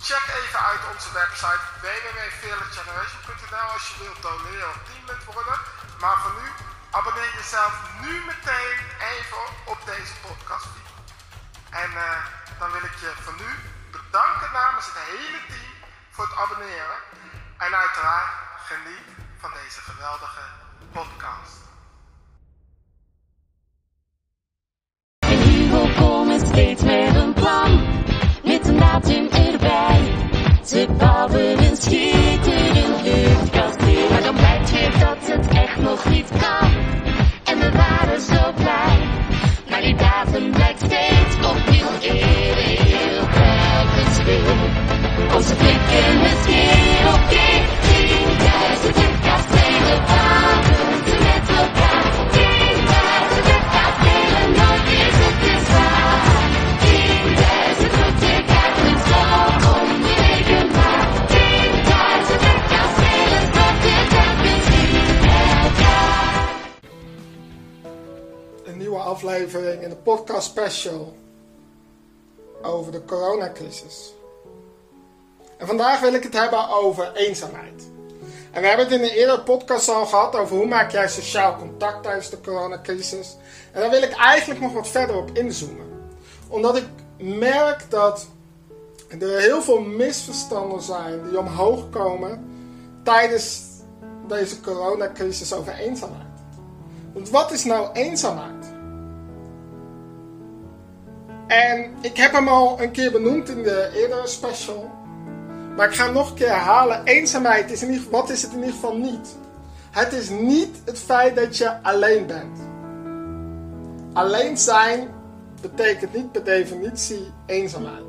Check even uit onze website www.fearlessgeneration.nl als je wilt doneren of teamlid worden. Maar voor nu, abonneer jezelf nu meteen even op deze podcast. En uh, dan wil ik je voor nu bedanken namens het hele team voor het abonneren. En uiteraard geniet van deze geweldige podcast. Steeds met in de podcast special over de coronacrisis. En vandaag wil ik het hebben over eenzaamheid. En we hebben het in een eerdere podcast al gehad over hoe maak jij sociaal contact tijdens de coronacrisis. En daar wil ik eigenlijk nog wat verder op inzoomen. Omdat ik merk dat er heel veel misverstanden zijn die omhoog komen tijdens deze coronacrisis over eenzaamheid. Want wat is nou eenzaamheid? En ik heb hem al een keer benoemd in de eerdere special. Maar ik ga hem nog een keer herhalen. Eenzaamheid is in ieder geval, wat is het in ieder geval niet? Het is niet het feit dat je alleen bent. Alleen zijn betekent niet per definitie eenzaamheid.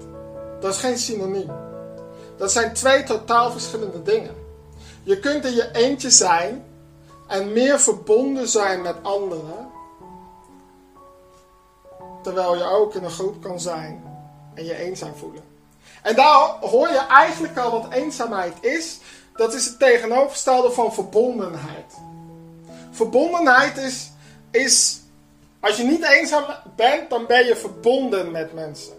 Dat is geen synoniem. Dat zijn twee totaal verschillende dingen. Je kunt in je eentje zijn en meer verbonden zijn met anderen. Terwijl je ook in een groep kan zijn en je eenzaam voelen. En daar hoor je eigenlijk al wat eenzaamheid is. Dat is het tegenovergestelde van verbondenheid. Verbondenheid is, is, als je niet eenzaam bent, dan ben je verbonden met mensen.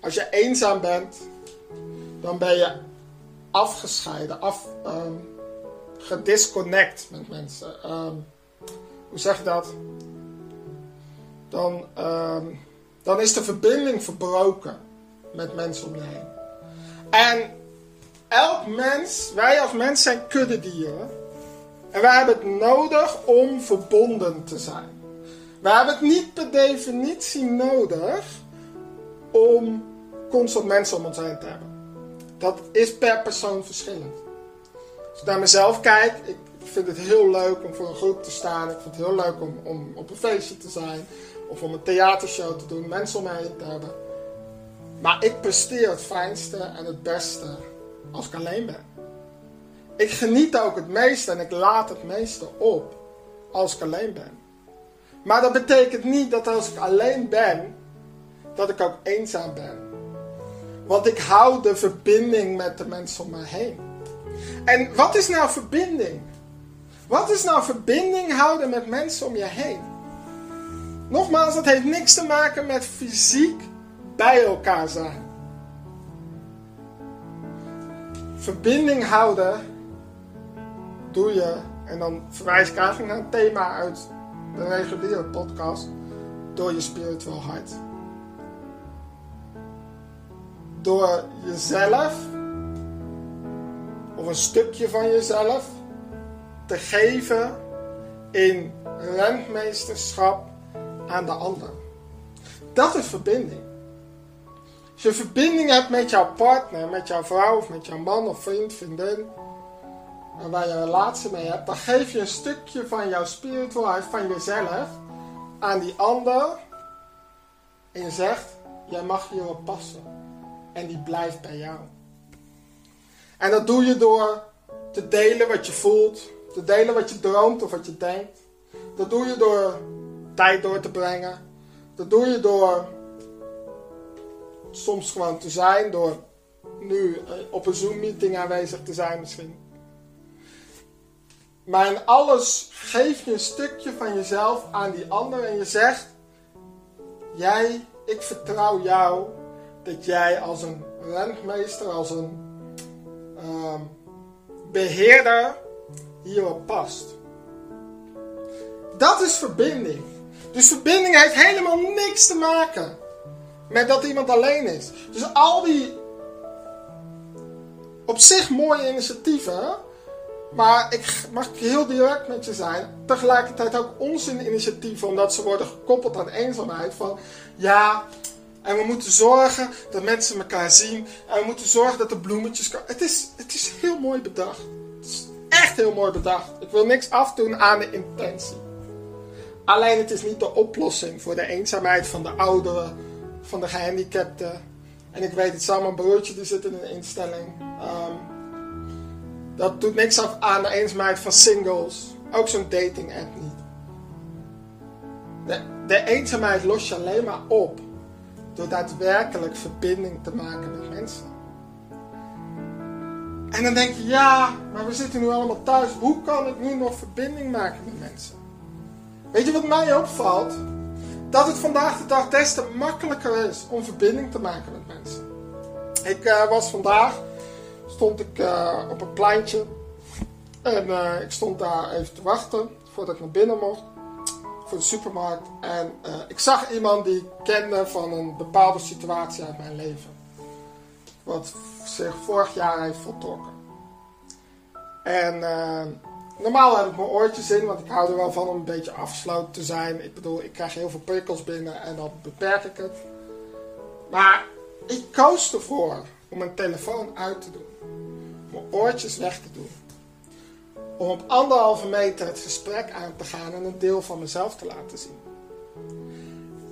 Als je eenzaam bent, dan ben je afgescheiden, af, ehm, gedisconnect met mensen. Ehm, hoe zeg je dat? Dan, ehm, dan is de verbinding verbroken met mensen om je heen. En elk mens, wij als mens zijn kuddedieren. En wij hebben het nodig om verbonden te zijn. Wij hebben het niet per definitie nodig om constant mensen om ons heen te hebben. Dat is per persoon verschillend. Als ik naar mezelf kijk, ik vind het heel leuk om voor een groep te staan. Ik vind het heel leuk om, om op een feestje te zijn. Of om een theatershow te doen, mensen om heen te hebben. Maar ik presteer het fijnste en het beste als ik alleen ben. Ik geniet ook het meeste en ik laat het meeste op als ik alleen ben. Maar dat betekent niet dat als ik alleen ben, dat ik ook eenzaam ben. Want ik hou de verbinding met de mensen om me heen. En wat is nou verbinding? Wat is nou verbinding houden met mensen om je heen? Nogmaals, dat heeft niks te maken met fysiek bij elkaar zijn. Verbinding houden doe je, en dan verwijs ik eigenlijk naar een thema uit de reguliere podcast, door je spiritual hart. Door jezelf, of een stukje van jezelf, te geven in rentmeesterschap aan de ander. Dat is verbinding. Als je verbinding hebt met jouw partner, met jouw vrouw of met jouw man of vriend, vriendin, en waar je een relatie mee hebt, dan geef je een stukje van jouw spiritualiteit, van jezelf, aan die ander. En je zegt, jij mag hierop passen. En die blijft bij jou. En dat doe je door te delen wat je voelt, te delen wat je droomt of wat je denkt. Dat doe je door door te brengen. Dat doe je door soms gewoon te zijn, door nu eh, op een Zoom-meeting aanwezig te zijn misschien. Maar in alles geef je een stukje van jezelf aan die ander en je zegt: Jij, ik vertrouw jou dat jij als een rentmeester, als een ehm, beheerder hierop past. Dat is verbinding. Dus verbinding heeft helemaal niks te maken met dat iemand alleen is. Dus al die op zich mooie initiatieven, maar ik mag heel direct met je zijn, tegelijkertijd ook onzin initiatieven, omdat ze worden gekoppeld aan eenzaamheid. Van ja, en we moeten zorgen dat mensen elkaar zien. En we moeten zorgen dat de bloemetjes komen. Het is, het is heel mooi bedacht. Het is echt heel mooi bedacht. Ik wil niks afdoen aan de intentie. Alleen het is niet de oplossing voor de eenzaamheid van de ouderen, van de gehandicapten. En ik weet het, samen mijn broertje die zit in een instelling. Ehm, dat doet niks af aan de eenzaamheid van singles. Ook zo'n dating app niet. De eenzaamheid los je alleen maar op door daadwerkelijk verbinding te maken met mensen. En dan denk je, ja, maar we zitten nu allemaal thuis. Hoe kan ik nu nog verbinding maken met mensen? Weet je wat mij opvalt? Dat het vandaag de dag des te makkelijker is om verbinding te maken met mensen. Ik uh, was vandaag, stond ik uh, op een pleintje. En uh, ik stond daar even te wachten voordat ik naar binnen mocht. Voor de supermarkt. En ik zag iemand die ik kende van een bepaalde situatie uit mijn leven. Wat zich vorig jaar heeft voltrokken. En Normaal heb ik mijn oortjes in, want ik hou er wel van om een beetje afgesloten te zijn. Ik bedoel, ik krijg heel veel prikkels binnen en dan beperk ik het. Maar ik koos ervoor om mijn telefoon uit te doen. Mijn oortjes weg te doen. Om op anderhalve meter het gesprek aan te gaan en een deel van mezelf te laten zien.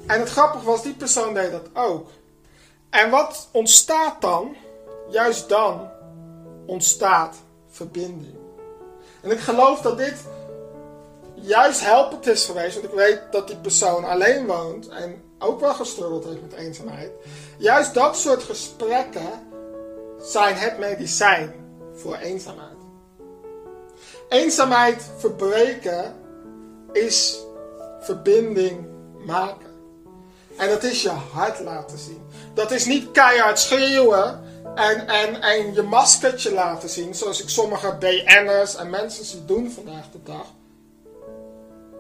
En het grappige was, die persoon deed dat ook. En wat ontstaat dan? Juist dan ontstaat verbinding. En ik geloof dat dit juist helpend is geweest. Want ik weet dat die persoon alleen woont en ook wel gestruggeld heeft met eenzaamheid. Juist dat soort gesprekken zijn het medicijn voor eenzaamheid. Eenzaamheid verbreken is verbinding maken. En dat is je hart laten zien. Dat is niet keihard schreeuwen en, en, en je maskertje laten zien, zoals ik sommige BN'ers en mensen zie doen vandaag de dag.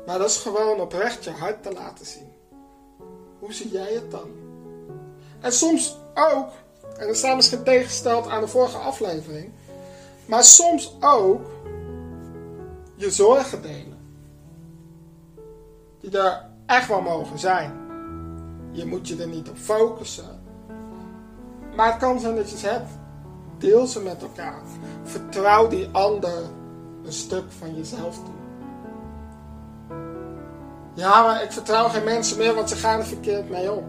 Maar dat is gewoon oprecht je hart te laten zien. Hoe zie jij het dan? En soms ook, en dat staat misschien tegengesteld aan de vorige aflevering, maar soms ook je zorgen delen. Die er echt wel mogen zijn. Je moet je er niet op focussen. Maar het kan zijn dat je ze hebt. Deel ze met elkaar. Vertrouw die ander een stuk van jezelf toe. Ja, maar ik vertrouw geen mensen meer, want ze gaan er verkeerd mee om.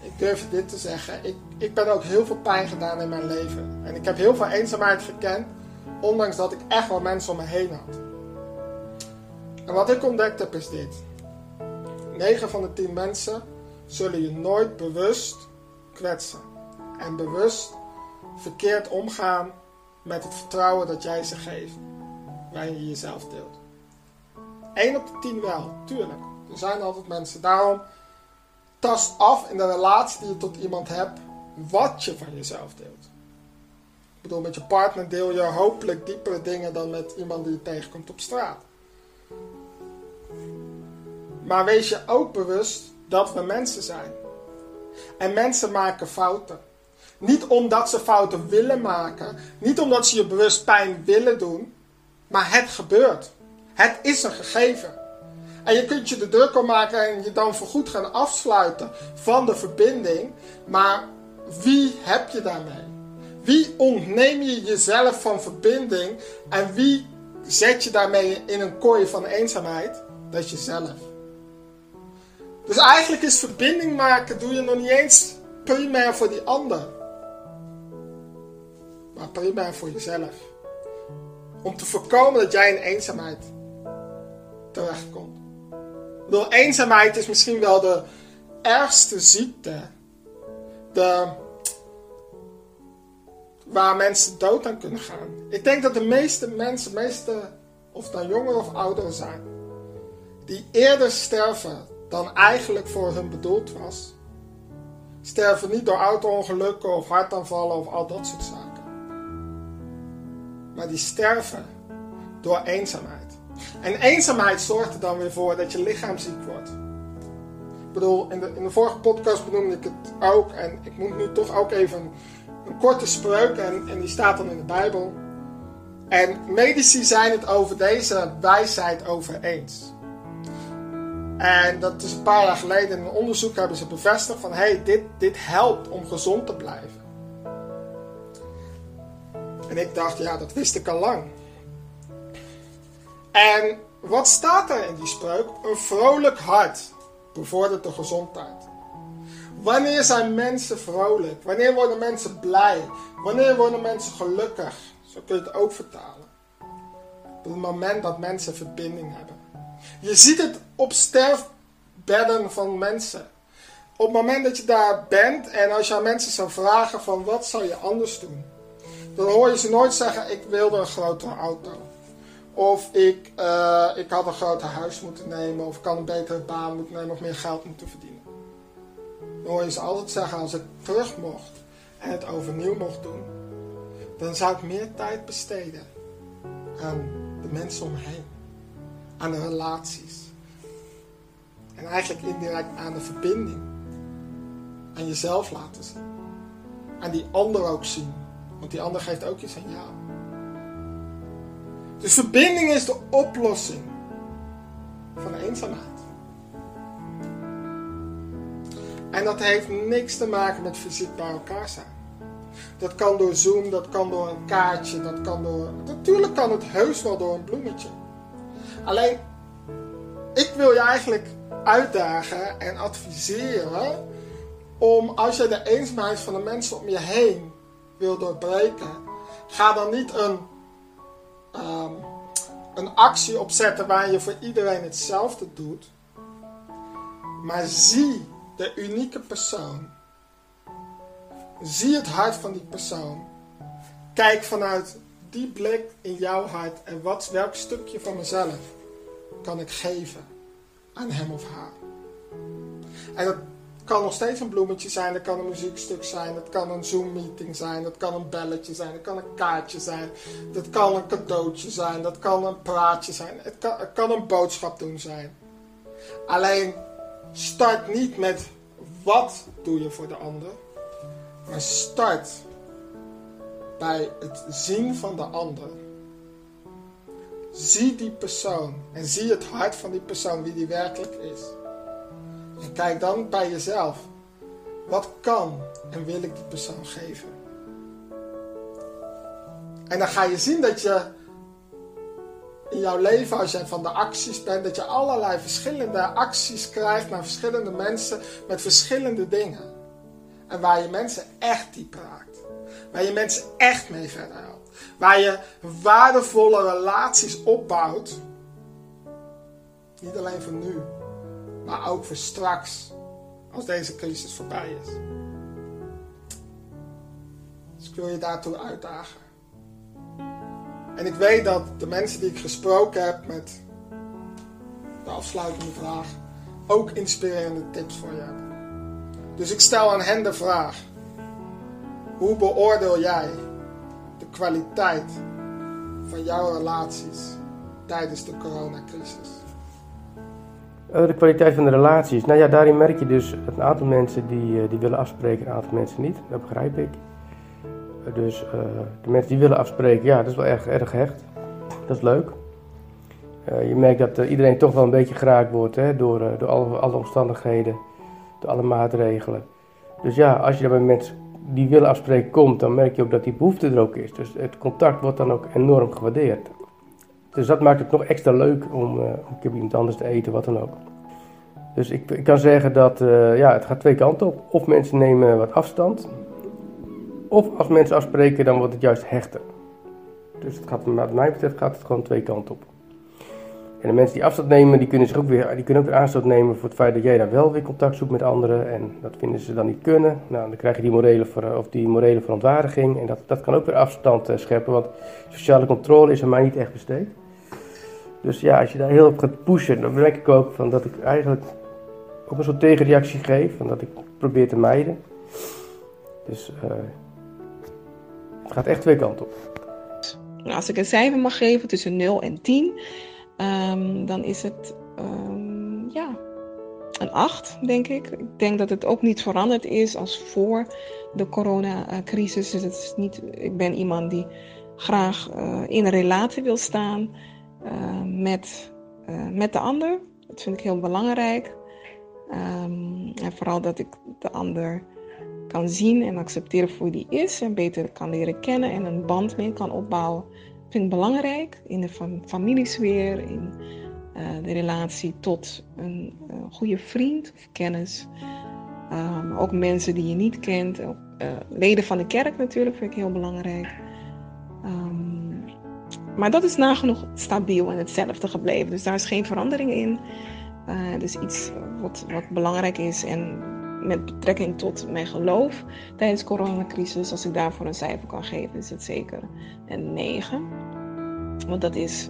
Ik durf dit te zeggen. Ik, ik ben ook heel veel pijn gedaan in mijn leven. En ik heb heel veel eenzaamheid gekend, ondanks dat ik echt wel mensen om me heen had. En wat ik ontdekt heb is dit. 9 van de 10 mensen zullen je nooit bewust kwetsen. En bewust verkeerd omgaan met het vertrouwen dat jij ze geeft. Waarin je jezelf deelt. 1 op de 10 wel, tuurlijk. Er zijn altijd mensen. Daarom tast af in de relatie die je tot iemand hebt. Wat je van jezelf deelt. Ik bedoel, met je partner deel je hopelijk diepere dingen dan met iemand die je tegenkomt op straat. Maar wees je ook bewust dat we mensen zijn. En mensen maken fouten. Niet omdat ze fouten willen maken, niet omdat ze je bewust pijn willen doen, maar het gebeurt. Het is een gegeven. En je kunt je de druk om maken en je dan voorgoed gaan afsluiten van de verbinding, maar wie heb je daarmee? Wie ontneem je jezelf van verbinding en wie zet je daarmee in een kooi van eenzaamheid? Dat is jezelf. Dus eigenlijk is verbinding maken, doe je nog niet eens primair voor die ander. maar primair voor jezelf. Om te voorkomen dat jij in eenzaamheid terechtkomt. Bedoel, eenzaamheid is misschien wel de ergste ziekte. De, waar mensen dood aan kunnen gaan. Ik denk dat de meeste mensen, meeste, of dan jonger of ouder zijn, die eerder sterven dan eigenlijk voor hun bedoeld was, sterven niet door auto-ongelukken of hartaanvallen of al dat soort zaken. Maar die sterven door eenzaamheid. En eenzaamheid zorgt er dan weer voor dat je lichaam ziek wordt. Ik bedoel, in de, in de vorige podcast benoemde ik het ook. En ik moet nu toch ook even een, korte spreuk. En, en die staat dan in de Bijbel. En medici zijn het over deze wijsheid over eens. En dat is een paar jaar geleden in een onderzoek hebben ze bevestigd van... hey, dit, dit helpt om gezond te blijven. En ik dacht, ja, dat wist ik al lang. En wat staat er in die spreuk? Een vrolijk hart bevordert de gezondheid. Wanneer zijn mensen vrolijk? Wanneer worden mensen blij? Wanneer worden mensen gelukkig? Zo kun je het ook vertalen. Op het moment dat mensen verbinding hebben. Je ziet het op sterfbedden van mensen. Op het moment dat je daar bent en als je aan mensen zou vragen van wat zou je anders doen? Dan hoor je ze nooit zeggen ik wilde een grotere auto. Of ik, uh, ik had een groter huis moeten nemen, of ik kan een betere baan moeten nemen, of meer geld moeten verdienen. Dan hoor je ze altijd zeggen, als ik terug mocht en het overnieuw mocht doen, dan zou ik meer tijd besteden aan de mensen om me heen. Aan de relaties. En eigenlijk indirect aan de verbinding. Aan jezelf laten zien. Aan die ander ook zien. Want die ander geeft ook aan jou. Dus verbinding is de oplossing van de eenzaamheid. En dat heeft niks te maken met fysiek bij elkaar zijn. Dat kan door Zoom, dat kan door een kaartje, dat kan door. Natuurlijk kan het heus wel door een bloemetje. Alleen, ik wil je eigenlijk uitdagen en adviseren om als je de eenzaamheid van de mensen om je heen wil doorbreken, ga dan niet een um, een actie opzetten waar je voor iedereen hetzelfde doet. Maar zie de unieke persoon. Zie het hart van die persoon. Kijk vanuit die blik in jouw hart en wat, welk stukje van mezelf kan ik geven aan hem of haar. En dat kan nog steeds een bloemetje zijn, dat kan een muziekstuk zijn, dat kan een Zoom-meeting zijn, dat kan een belletje zijn, dat kan een kaartje zijn, dat kan een cadeautje zijn, dat kan een praatje zijn, het kan, het kan een boodschap doen zijn. Alleen start niet met wat doe je voor de ander, maar start bij het zien van de ander. Zie die persoon en zie het hart van die persoon, wie die werkelijk is. En kijk dan bij jezelf. Wat kan en wil ik die persoon geven? En dan ga je zien dat je in jouw leven, als je van de acties bent, dat je allerlei verschillende acties krijgt naar verschillende mensen met verschillende dingen. En waar je mensen echt diep raakt. Waar je mensen echt mee verder helpt. Waar je waardevolle relaties opbouwt. Niet alleen voor nu, maar ook voor straks, als deze crisis voorbij is. Dus ik wil je daartoe uitdagen. En ik weet dat de mensen die ik gesproken heb met de afsluitende vraag ook inspirerende tips voor je hebben. Dus ik stel aan hen de vraag: hoe beoordeel jij de kwaliteit van jouw relaties tijdens de coronacrisis? Eh, de kwaliteit van de relaties. Nou ja, daarin merk je dus een aantal mensen die, eh, die willen afspreken, een aantal mensen niet. Dat begrijp ik. Eh, dus de mensen die willen afspreken, ja, dat is wel erg, erg hecht. Dat is leuk. je merkt dat iedereen toch wel een beetje geraakt wordt hè, door, door alle, alle omstandigheden, door alle maatregelen. Dus ja, als je dan bij mensen die willen afspreken komt, dan merk je ook dat die behoefte er ook is. Dus het contact wordt dan ook enorm gewaardeerd. Dus dat maakt het nog extra leuk om, uh, een keer iemand anders te eten, wat dan ook. Dus ik, ik kan zeggen dat uh, ja, het gaat twee kanten op. Of mensen nemen wat afstand. Of als mensen afspreken, dan wordt het juist hechter. Dus het gaat, wat mij betreft gaat het gewoon twee kanten op. En de mensen die afstand nemen, die kunnen, zich ook weer, die kunnen ook weer aanstoot nemen voor het feit dat jij dan wel weer contact zoekt met anderen. En dat vinden ze dan niet kunnen. Nou, dan krijg je die morele, ver, of die morele verontwaardiging. En dat, dat kan ook weer afstand uh, scheppen, want sociale controle is aan mij niet echt besteed. Dus ja, als je daar heel op gaat pushen, dan merk ik ook van dat ik eigenlijk ook een soort tegenreactie geef. Van dat ik probeer te mijden. Dus uh, het gaat echt twee kanten op. Als ik een cijfer mag geven tussen 0 en 10, um, dan is het um, ja, een 8, denk ik. Ik denk dat het ook niet veranderd is als voor de coronacrisis. Dus het is niet, ik ben iemand die graag uh, in een relatie wil staan uh, met, uh, met de ander. Dat vind ik heel belangrijk. Um, en vooral dat ik de ander kan zien en accepteren voor wie die is en beter kan leren kennen en een band mee kan opbouwen. Vind ik belangrijk in de fam familiesfeer, in uh, de relatie tot een uh, goede vriend of kennis. Um, ook mensen die je niet kent, leden van de kerk natuurlijk vind ik heel belangrijk. Um, maar dat is nagenoeg stabiel en hetzelfde gebleven, dus daar is geen verandering in. Dus iets wat, wat belangrijk is en met betrekking tot mijn geloof tijdens de coronacrisis, als ik daarvoor een cijfer kan geven, is het zeker een 9. Want dat is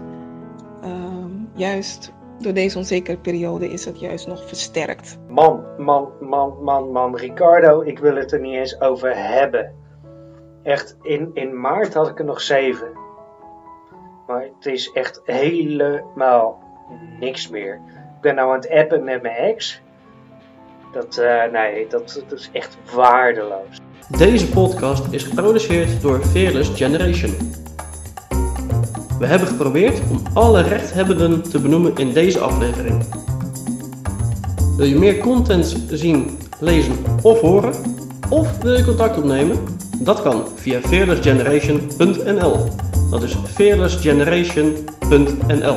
uh, juist door deze onzekere periode is het juist nog versterkt. Man, man, man, man, man, Ricardo, ik wil het er niet eens over hebben. Echt, in, in maart had ik er nog 7. Maar het is echt helemaal niks meer. Ik ben nou aan het appen met mijn ex. Dat, uh, nee, dat, dat is echt waardeloos. Deze podcast is geproduceerd door Fearless Generation. We hebben geprobeerd om alle rechthebbenden te benoemen in deze aflevering. Wil je meer content zien, lezen of horen? Of wil je contact opnemen? Dat kan via fearlessgeneration.nl. Dat is fearlessgeneration.nl.